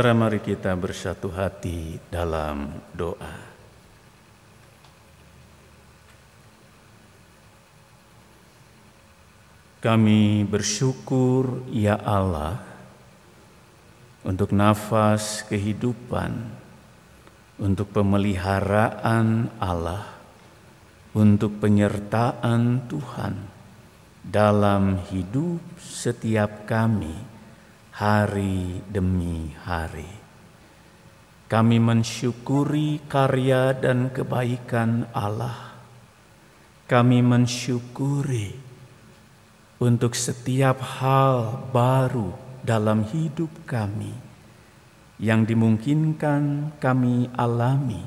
Saudara mari kita bersatu hati dalam doa. Kami bersyukur ya Allah untuk nafas kehidupan, untuk pemeliharaan Allah, untuk penyertaan Tuhan dalam hidup setiap kami hari demi hari. Kami mensyukuri karya dan kebaikan Allah. Kami mensyukuri untuk setiap hal baru dalam hidup kami yang dimungkinkan kami alami,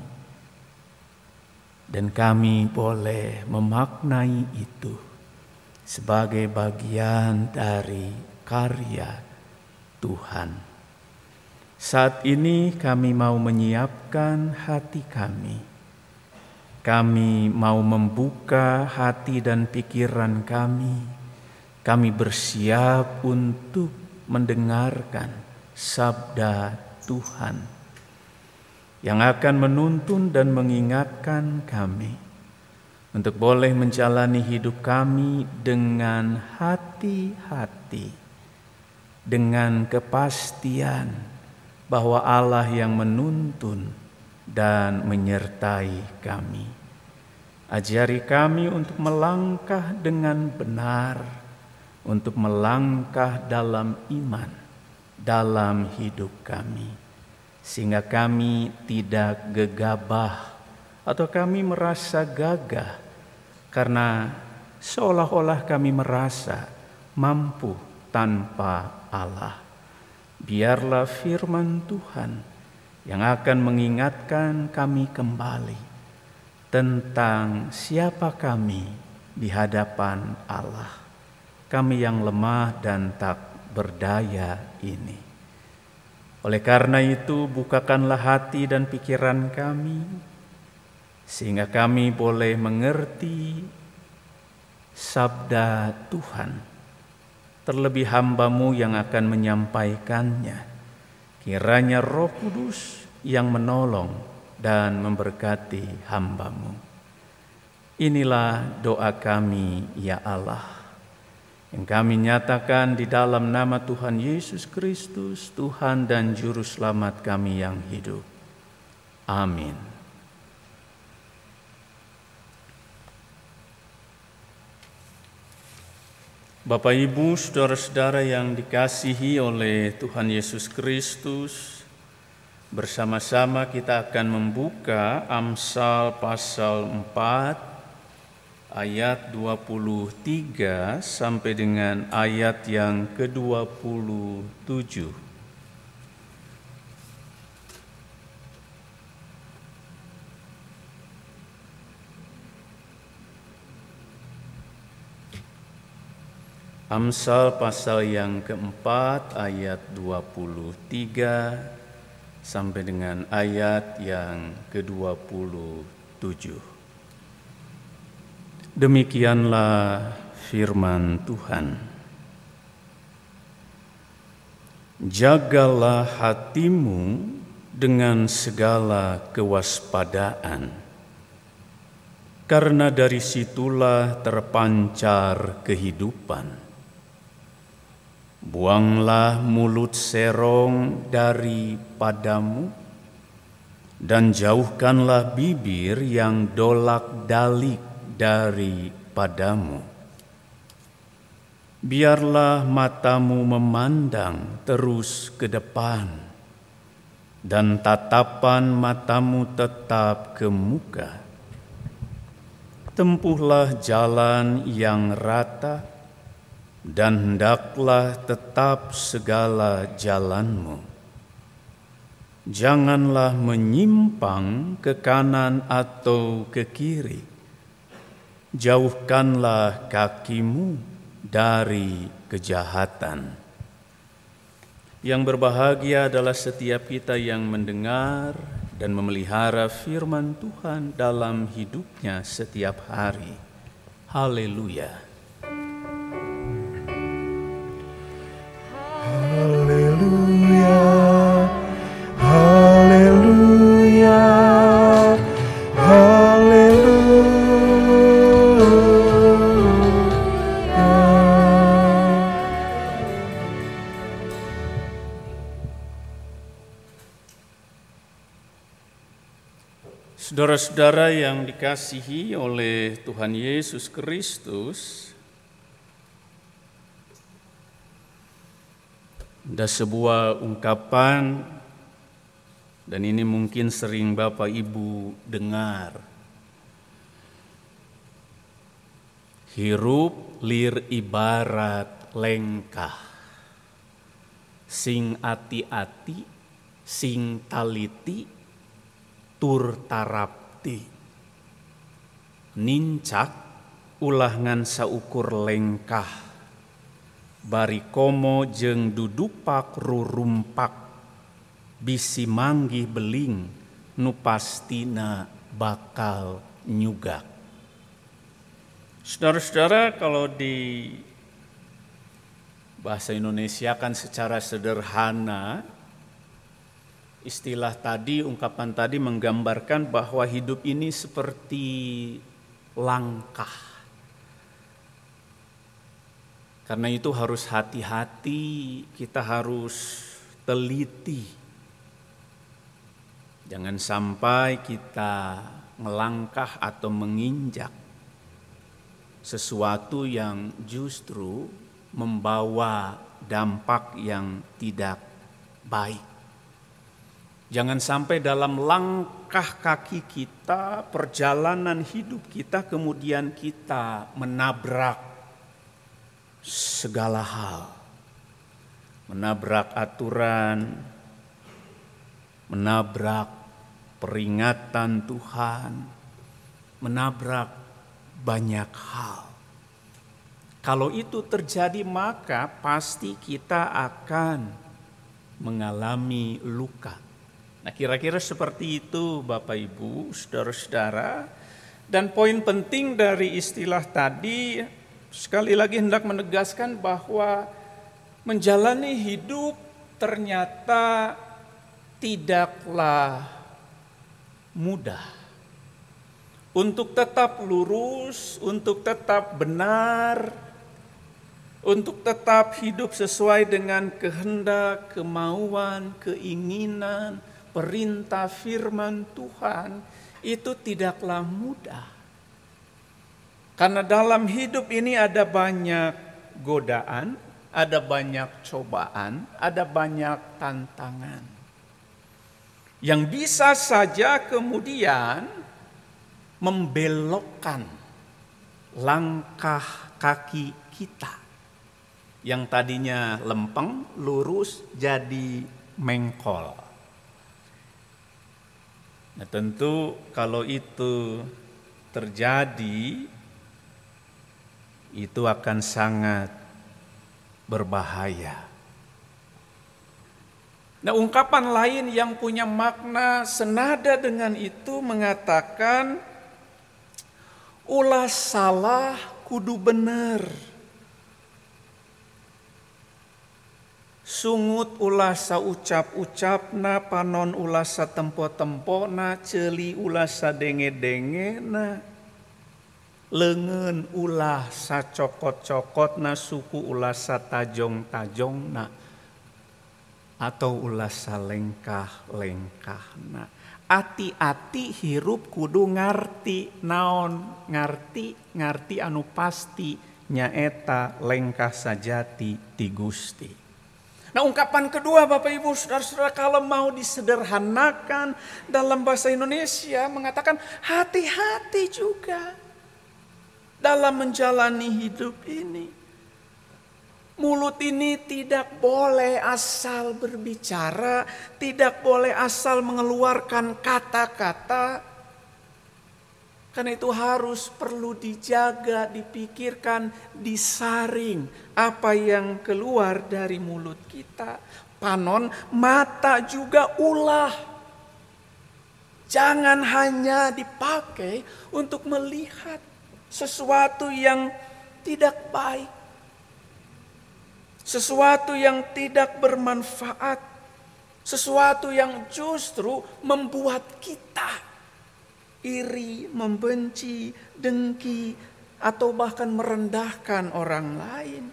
dan kami boleh memaknai itu sebagai bagian dari karya Tuhan. Saat ini kami mau menyiapkan hati kami. Kami mau membuka hati dan pikiran kami. Kami bersiap untuk mendengarkan sabda Tuhan yang akan menuntun dan mengingatkan kami untuk boleh menjalani hidup kami dengan hati-hati, dengan kepastian bahwa Allah yang menuntun dan menyertai kami. Ajari kami untuk melangkah dengan benar, untuk melangkah dalam iman, dalam hidup kami, sehingga kami tidak gegabah atau kami merasa gagah karena seolah-olah kami merasa mampu tanpa Allah biarlah firman Tuhan yang akan mengingatkan kami kembali tentang siapa kami di hadapan Allah. Kami yang lemah dan tak berdaya ini. Oleh karena itu, bukakanlah hati dan pikiran kami, sehingga kami boleh mengerti sabda Tuhan terlebih hambamu yang akan menyampaikannya. Kiranya roh kudus yang menolong dan memberkati hambamu. Inilah doa kami ya Allah. Yang kami nyatakan di dalam nama Tuhan Yesus Kristus, Tuhan dan Juru Selamat kami yang hidup. Amin. Bapak Ibu, saudara-saudara yang dikasihi oleh Tuhan Yesus Kristus, bersama-sama kita akan membuka Amsal pasal 4 ayat 23 sampai dengan ayat yang ke-27. Amsal pasal yang keempat ayat 23 sampai dengan ayat yang ke-27. Demikianlah firman Tuhan. Jagalah hatimu dengan segala kewaspadaan, karena dari situlah terpancar kehidupan Buanglah mulut serong daripadamu dan jauhkanlah bibir yang dolak-dalik daripadamu. Biarlah matamu memandang terus ke depan dan tatapan matamu tetap ke muka. Tempuhlah jalan yang rata dan hendaklah tetap segala jalanmu. Janganlah menyimpang ke kanan atau ke kiri. Jauhkanlah kakimu dari kejahatan. Yang berbahagia adalah setiap kita yang mendengar dan memelihara firman Tuhan dalam hidupnya setiap hari. Haleluya! Saudara-saudara yang dikasihi oleh Tuhan Yesus Kristus, ada sebuah ungkapan, dan ini mungkin sering Bapak Ibu dengar. Hirup lir ibarat lengkah, sing ati-ati, sing taliti, tur tarapti nincak ulangan saukur lengkah. Bari komo jeng dudupak rurumpak. Bisi manggih beling nu pastina bakal nyugak. Saudara-saudara kalau di bahasa Indonesia kan secara sederhana istilah tadi, ungkapan tadi menggambarkan bahwa hidup ini seperti langkah. Karena itu harus hati-hati, kita harus teliti. Jangan sampai kita melangkah atau menginjak sesuatu yang justru membawa dampak yang tidak baik. Jangan sampai dalam langkah kaki kita, perjalanan hidup kita, kemudian kita menabrak segala hal, menabrak aturan, menabrak peringatan Tuhan, menabrak banyak hal. Kalau itu terjadi, maka pasti kita akan mengalami luka Nah kira-kira seperti itu Bapak Ibu, saudara-saudara. Dan poin penting dari istilah tadi sekali lagi hendak menegaskan bahwa menjalani hidup ternyata tidaklah mudah. Untuk tetap lurus, untuk tetap benar, untuk tetap hidup sesuai dengan kehendak, kemauan, keinginan, perintah firman Tuhan itu tidaklah mudah. Karena dalam hidup ini ada banyak godaan, ada banyak cobaan, ada banyak tantangan. Yang bisa saja kemudian membelokkan langkah kaki kita. Yang tadinya lempeng, lurus, jadi mengkol. Nah, tentu kalau itu terjadi itu akan sangat berbahaya. Nah, ungkapan lain yang punya makna senada dengan itu mengatakan ulah salah kudu benar. Sungut ulah ucap-ucap na panon ulah tempo-tempo na celi ulah denge-denge na lengen ulah cokot-cokot na suku ulah tajong-tajong na atau ulah lengkah-lengkah na ati-ati hirup kudu ngarti naon ngarti ngarti anu pasti nyaeta lengkah sajati ti Gusti Nah ungkapan kedua Bapak Ibu Saudara-saudara kalau mau disederhanakan dalam bahasa Indonesia mengatakan hati-hati juga dalam menjalani hidup ini. Mulut ini tidak boleh asal berbicara, tidak boleh asal mengeluarkan kata-kata karena itu harus perlu dijaga, dipikirkan, disaring apa yang keluar dari mulut kita. Panon, mata juga ulah. Jangan hanya dipakai untuk melihat sesuatu yang tidak baik. Sesuatu yang tidak bermanfaat. Sesuatu yang justru membuat kita iri, membenci, dengki, atau bahkan merendahkan orang lain.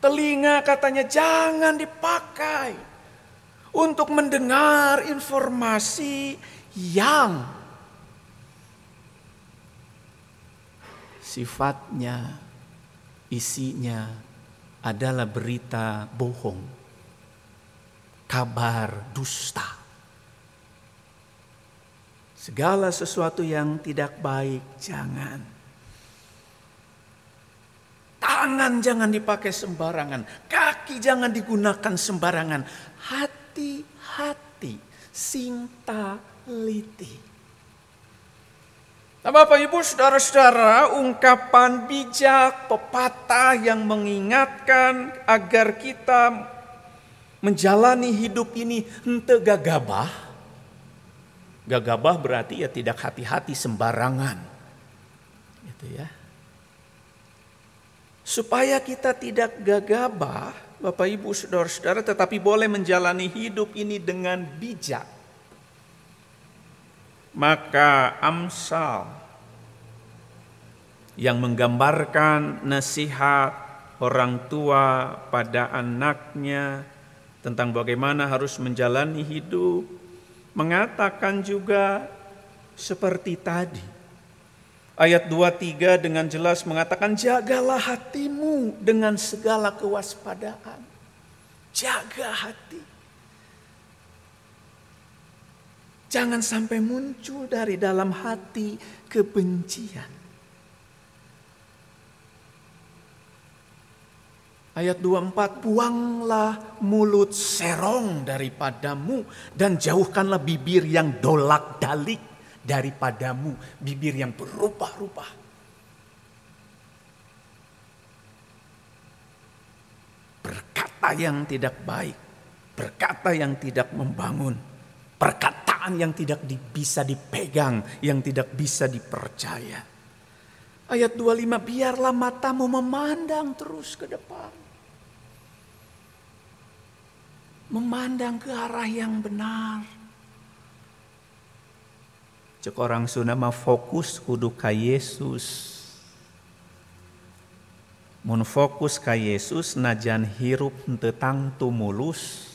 Telinga katanya jangan dipakai untuk mendengar informasi yang sifatnya, isinya adalah berita bohong, kabar dusta. Segala sesuatu yang tidak baik, jangan. Tangan jangan dipakai sembarangan, kaki jangan digunakan sembarangan. Hati-hati, sinta liti. Nah, Bapak Ibu Saudara-saudara, ungkapan bijak, pepatah yang mengingatkan agar kita menjalani hidup ini ente gagabah. Gagabah berarti ya tidak hati-hati sembarangan. Gitu ya. Supaya kita tidak gagabah, Bapak Ibu Saudara-saudara, tetapi boleh menjalani hidup ini dengan bijak maka Amsal yang menggambarkan nasihat orang tua pada anaknya tentang bagaimana harus menjalani hidup mengatakan juga seperti tadi. Ayat 23 dengan jelas mengatakan jagalah hatimu dengan segala kewaspadaan. Jaga hati. Jangan sampai muncul dari dalam hati kebencian. Ayat 24, buanglah mulut serong daripadamu dan jauhkanlah bibir yang dolak dalik daripadamu, bibir yang berubah-ubah. Berkata yang tidak baik, berkata yang tidak membangun, perkataan yang tidak bisa dipegang, yang tidak bisa dipercaya. Ayat 25, biarlah matamu memandang terus ke depan. Memandang ke arah yang benar. Cek orang Sunda mah fokus kudu ka Yesus. Mun fokus ka Yesus najan hirup tentang tumulus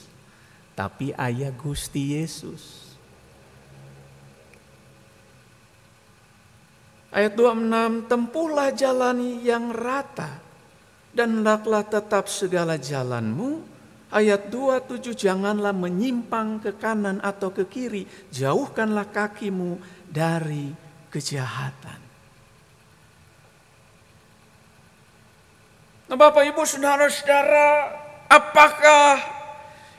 tapi ayah Gusti Yesus. Ayat 26, tempuhlah jalan yang rata dan hendaklah tetap segala jalanmu. Ayat 27, janganlah menyimpang ke kanan atau ke kiri, jauhkanlah kakimu dari kejahatan. Nah Bapak Ibu Saudara-saudara, apakah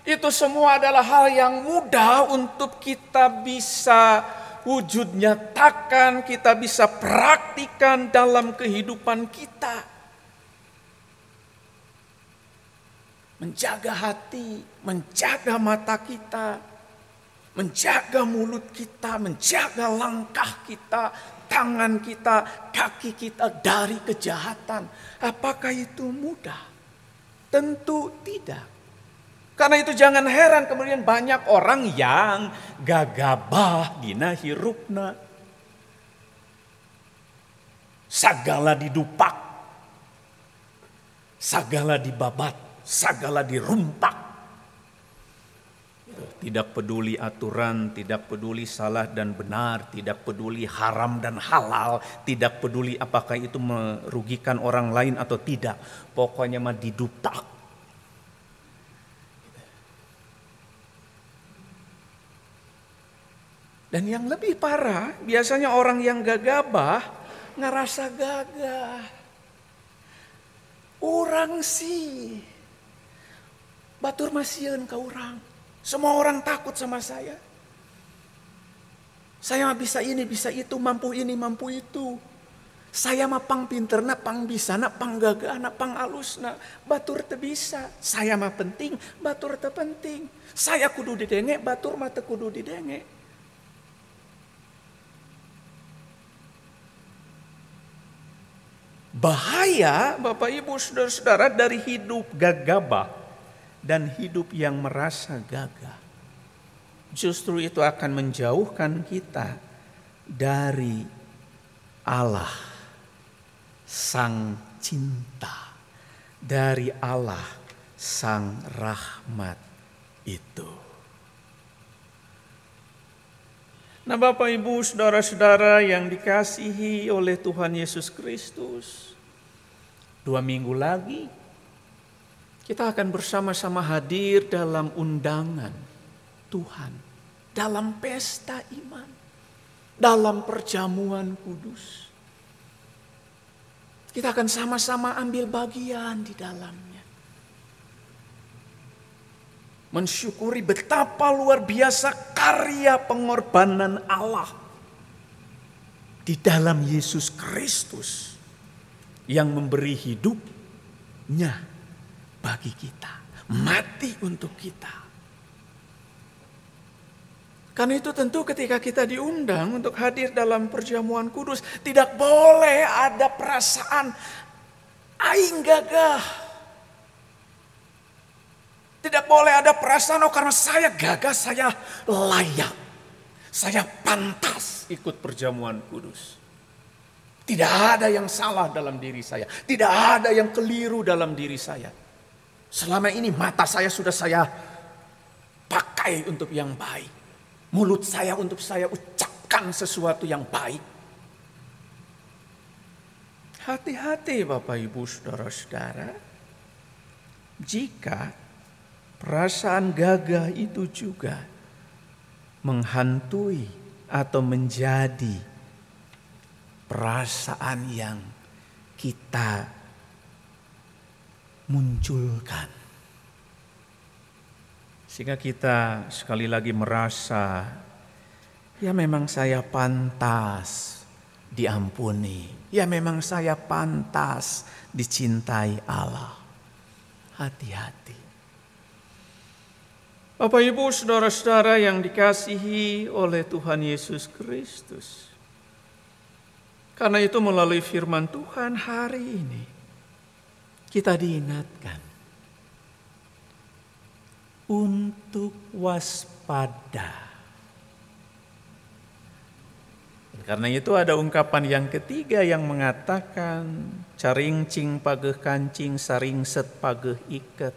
itu semua adalah hal yang mudah untuk kita bisa wujud nyatakan, kita bisa praktikan dalam kehidupan kita. Menjaga hati, menjaga mata kita, menjaga mulut kita, menjaga langkah kita, tangan kita, kaki kita dari kejahatan. Apakah itu mudah? Tentu tidak. Karena itu jangan heran kemudian banyak orang yang gagabah dina hirupna. Sagala didupak. Sagala dibabat. Sagala dirumpak. Tidak peduli aturan, tidak peduli salah dan benar, tidak peduli haram dan halal, tidak peduli apakah itu merugikan orang lain atau tidak. Pokoknya mah didupak Dan yang lebih parah, biasanya orang yang gagabah ngerasa gagah. Orang sih, batur masian ke orang. Semua orang takut sama saya. Saya bisa ini, bisa itu, mampu ini, mampu itu. Saya mah pang pinterna, pang bisa, na, pang gagah, na, pang alusna. Batur te bisa. Saya mah penting, batur te penting. Saya kudu didenge, batur mah te kudu didenge. Bahaya Bapak Ibu Saudara-saudara dari hidup gagabah dan hidup yang merasa gagah. Justru itu akan menjauhkan kita dari Allah sang cinta, dari Allah sang rahmat itu. Nah, Bapak, Ibu, saudara-saudara yang dikasihi oleh Tuhan Yesus Kristus, dua minggu lagi kita akan bersama-sama hadir dalam undangan Tuhan, dalam pesta iman, dalam perjamuan kudus. Kita akan sama-sama ambil bagian di dalamnya. Mensyukuri betapa luar biasa karya pengorbanan Allah di dalam Yesus Kristus yang memberi hidupnya bagi kita, mati untuk kita. Karena itu tentu ketika kita diundang untuk hadir dalam perjamuan kudus, tidak boleh ada perasaan aing gagah. Tidak boleh ada perasaan oh karena saya gagah, saya layak. Saya pantas ikut perjamuan kudus. Tidak ada yang salah dalam diri saya. Tidak ada yang keliru dalam diri saya. Selama ini mata saya sudah saya pakai untuk yang baik mulut saya untuk saya ucapkan sesuatu yang baik. Hati-hati Bapak Ibu Saudara-saudara. Jika perasaan gagah itu juga menghantui atau menjadi perasaan yang kita munculkan sehingga kita sekali lagi merasa, ya memang saya pantas diampuni. Ya memang saya pantas dicintai Allah. Hati-hati. Bapak Ibu saudara-saudara yang dikasihi oleh Tuhan Yesus Kristus. Karena itu melalui firman Tuhan hari ini kita diingatkan untuk waspada. Karena itu ada ungkapan yang ketiga yang mengatakan caring cing pageh kancing saring set pageh iket.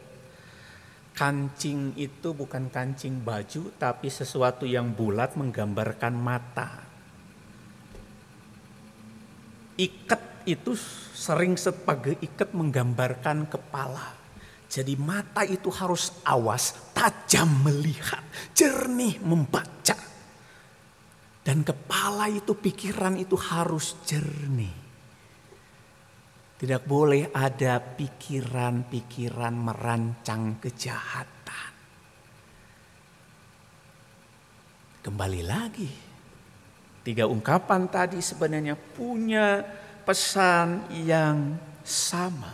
Kancing itu bukan kancing baju tapi sesuatu yang bulat menggambarkan mata. Iket itu sering set pageh iket menggambarkan kepala. Jadi mata itu harus awas, tajam melihat, jernih membaca. Dan kepala itu, pikiran itu harus jernih. Tidak boleh ada pikiran-pikiran merancang kejahatan. Kembali lagi, tiga ungkapan tadi sebenarnya punya pesan yang sama.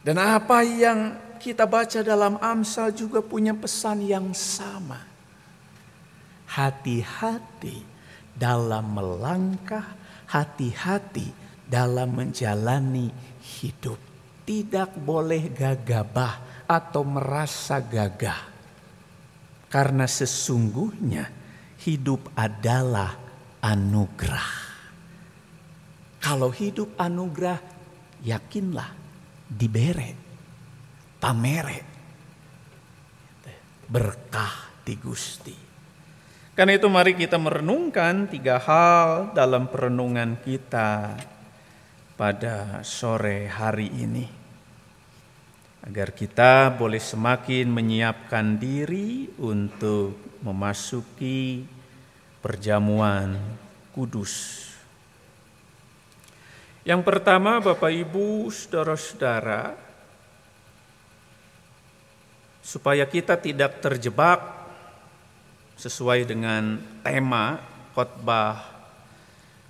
Dan apa yang kita baca dalam Amsal juga punya pesan yang sama. Hati-hati dalam melangkah, hati-hati dalam menjalani hidup. Tidak boleh gagabah atau merasa gagah. Karena sesungguhnya hidup adalah anugerah. Kalau hidup anugerah, yakinlah dibere, pamere, berkah di Gusti. Karena itu mari kita merenungkan tiga hal dalam perenungan kita pada sore hari ini. Agar kita boleh semakin menyiapkan diri untuk memasuki perjamuan kudus yang pertama Bapak Ibu, saudara-saudara, supaya kita tidak terjebak sesuai dengan tema khotbah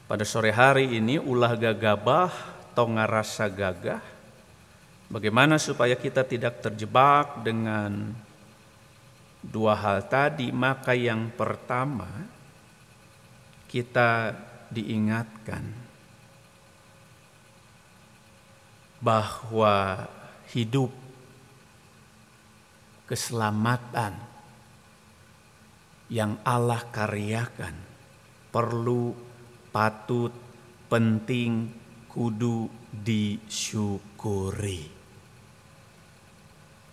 pada sore hari ini ulah gagabah tonga rasa gagah. Bagaimana supaya kita tidak terjebak dengan dua hal tadi? Maka yang pertama kita diingatkan bahwa hidup keselamatan yang Allah karyakan perlu patut penting kudu disyukuri.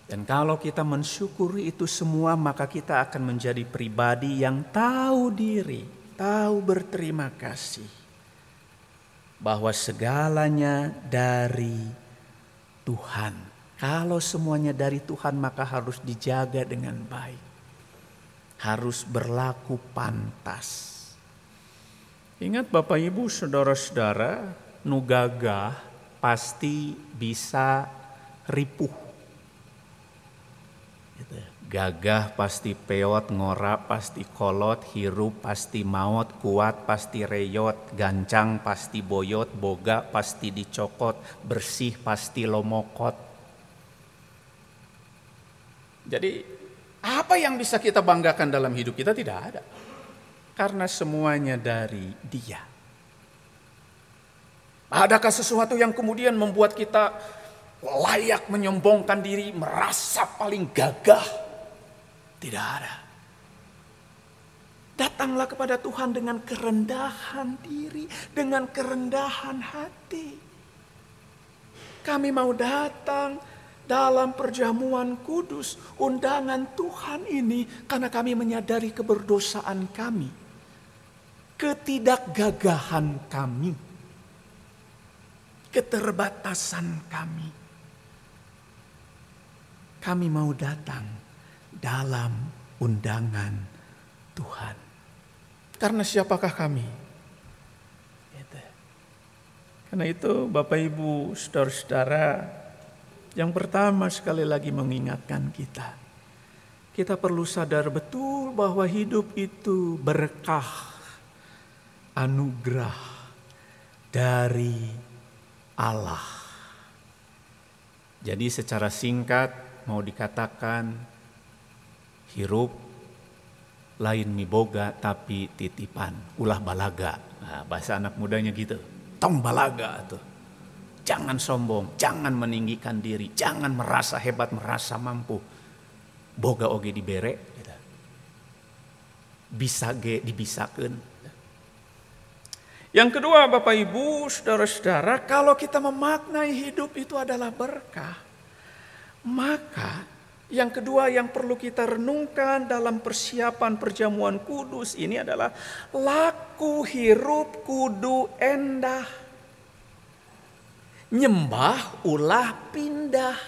Dan kalau kita mensyukuri itu semua maka kita akan menjadi pribadi yang tahu diri. tahu berterima kasih bahwa segalanya dari Tuhan. Kalau semuanya dari Tuhan maka harus dijaga dengan baik. Harus berlaku pantas. Ingat Bapak Ibu saudara-saudara, nugaga pasti bisa ripuh Gagah pasti peot, ngora pasti kolot, hirup pasti maut, kuat pasti reyot, gancang pasti boyot, boga pasti dicokot, bersih pasti lomokot. Jadi apa yang bisa kita banggakan dalam hidup kita tidak ada. Karena semuanya dari dia. Adakah sesuatu yang kemudian membuat kita layak menyombongkan diri, merasa paling gagah? Tidak ada. Datanglah kepada Tuhan dengan kerendahan diri, dengan kerendahan hati. Kami mau datang dalam perjamuan kudus, undangan Tuhan ini karena kami menyadari keberdosaan kami, ketidakgagahan kami, keterbatasan kami. Kami mau datang dalam undangan Tuhan. Karena siapakah kami? Gitu. Karena itu Bapak Ibu saudara-saudara yang pertama sekali lagi mengingatkan kita. Kita perlu sadar betul bahwa hidup itu berkah, anugerah dari Allah. Jadi secara singkat mau dikatakan hirup lain miboga tapi titipan ulah balaga. Nah, bahasa anak mudanya gitu. Tong balaga tuh. Jangan sombong jangan meninggikan diri jangan merasa hebat merasa mampu. Boga oge dibere gitu. bisa ge dibisakan yang kedua Bapak Ibu saudara-saudara kalau kita memaknai hidup itu adalah berkah maka yang kedua yang perlu kita renungkan dalam persiapan perjamuan kudus ini adalah laku hirup kudu endah. Nyembah ulah pindah.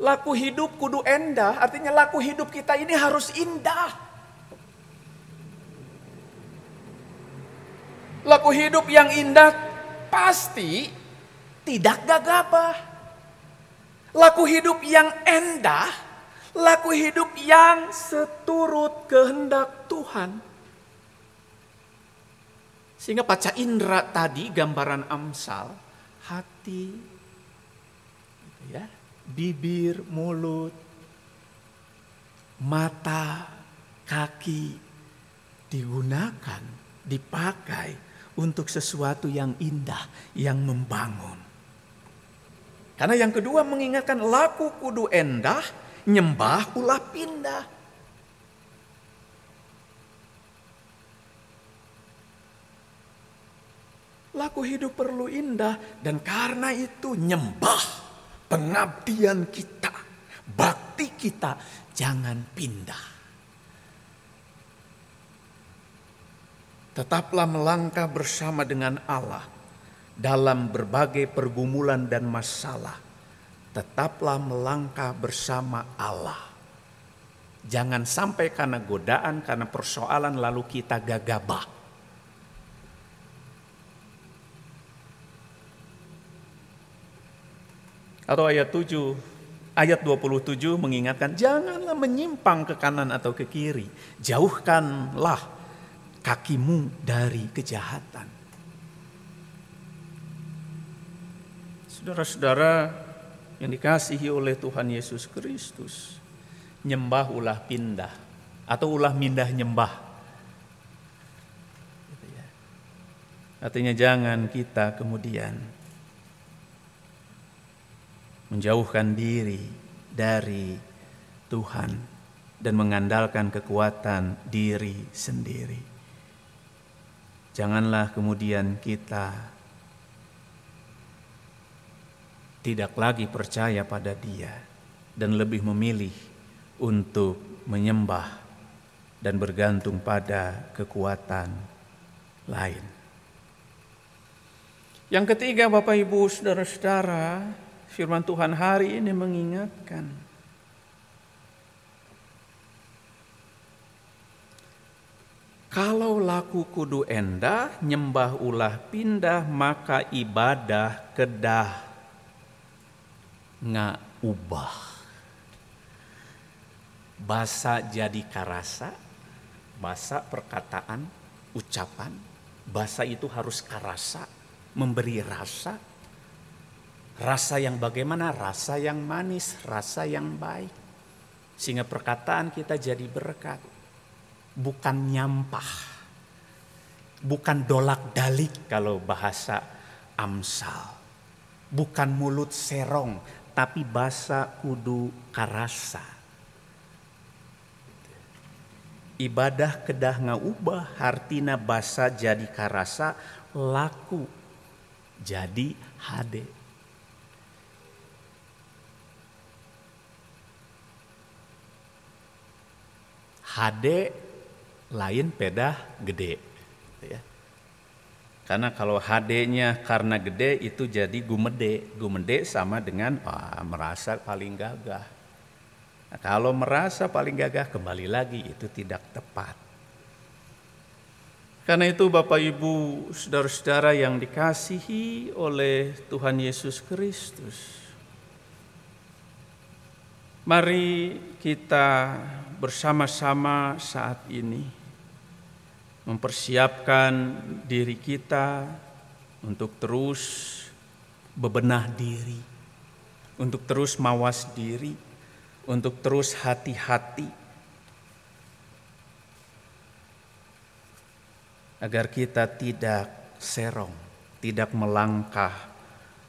Laku hidup kudu endah artinya laku hidup kita ini harus indah. Laku hidup yang indah pasti tidak gagabah. Laku hidup yang endah, laku hidup yang seturut kehendak Tuhan. Sehingga paca indera tadi gambaran amsal, hati, gitu ya, bibir, mulut, mata, kaki digunakan, dipakai untuk sesuatu yang indah, yang membangun. Karena yang kedua mengingatkan laku kudu endah, nyembah ulah pindah. Laku hidup perlu indah dan karena itu nyembah pengabdian kita, bakti kita jangan pindah. Tetaplah melangkah bersama dengan Allah dalam berbagai pergumulan dan masalah, tetaplah melangkah bersama Allah. Jangan sampai karena godaan, karena persoalan lalu kita gagabah. Atau ayat 7, ayat 27 mengingatkan janganlah menyimpang ke kanan atau ke kiri. Jauhkanlah kakimu dari kejahatan. Saudara-saudara yang dikasihi oleh Tuhan Yesus Kristus, nyembah ulah pindah atau ulah mindah nyembah. Gitu ya. Artinya jangan kita kemudian menjauhkan diri dari Tuhan dan mengandalkan kekuatan diri sendiri. Janganlah kemudian kita tidak lagi percaya pada Dia dan lebih memilih untuk menyembah dan bergantung pada kekuatan lain. Yang ketiga, Bapak Ibu, saudara-saudara, firman Tuhan hari ini mengingatkan Kalau laku kudu endah, nyembah ulah pindah, maka ibadah kedah nga ubah. Basa jadi karasa, basa perkataan, ucapan, basa itu harus karasa, memberi rasa. Rasa yang bagaimana? Rasa yang manis, rasa yang baik. Sehingga perkataan kita jadi berkat bukan nyampah, bukan dolak dalik kalau bahasa Amsal, bukan mulut serong, tapi bahasa kudu karasa. Ibadah kedah ngaubah hartina basa jadi karasa laku jadi hade. Hade lain pedah gede. Ya. Karena kalau HD-nya karena gede itu jadi gumede. Gumede sama dengan wah, merasa paling gagah. Nah, kalau merasa paling gagah kembali lagi itu tidak tepat. Karena itu Bapak Ibu saudara-saudara yang dikasihi oleh Tuhan Yesus Kristus. Mari kita bersama-sama saat ini mempersiapkan diri kita untuk terus bebenah diri, untuk terus mawas diri, untuk terus hati-hati, agar kita tidak serong, tidak melangkah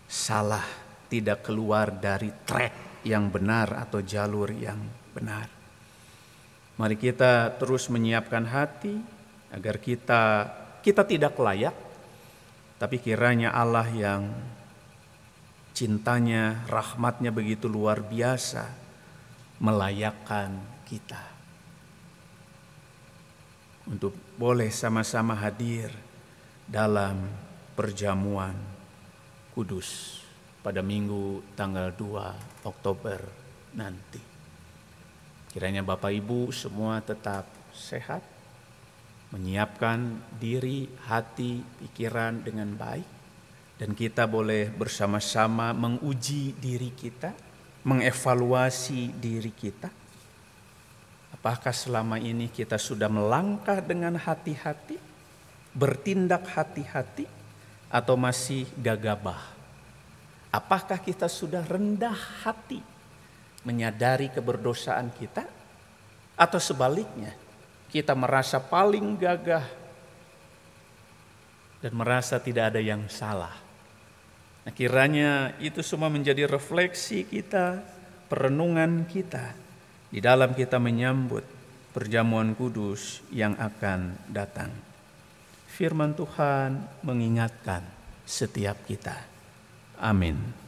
salah, tidak keluar dari track yang benar atau jalur yang benar. Mari kita terus menyiapkan hati, agar kita kita tidak layak tapi kiranya Allah yang cintanya, rahmatnya begitu luar biasa melayakkan kita untuk boleh sama-sama hadir dalam perjamuan kudus pada minggu tanggal 2 Oktober nanti. Kiranya Bapak Ibu semua tetap sehat, menyiapkan diri, hati, pikiran dengan baik, dan kita boleh bersama-sama menguji diri kita, mengevaluasi diri kita. Apakah selama ini kita sudah melangkah dengan hati-hati, bertindak hati-hati, atau masih gagabah? Apakah kita sudah rendah hati, menyadari keberdosaan kita, atau sebaliknya? Kita merasa paling gagah dan merasa tidak ada yang salah. Nah, kiranya itu semua menjadi refleksi kita, perenungan kita di dalam kita menyambut perjamuan kudus yang akan datang. Firman Tuhan mengingatkan setiap kita. Amin.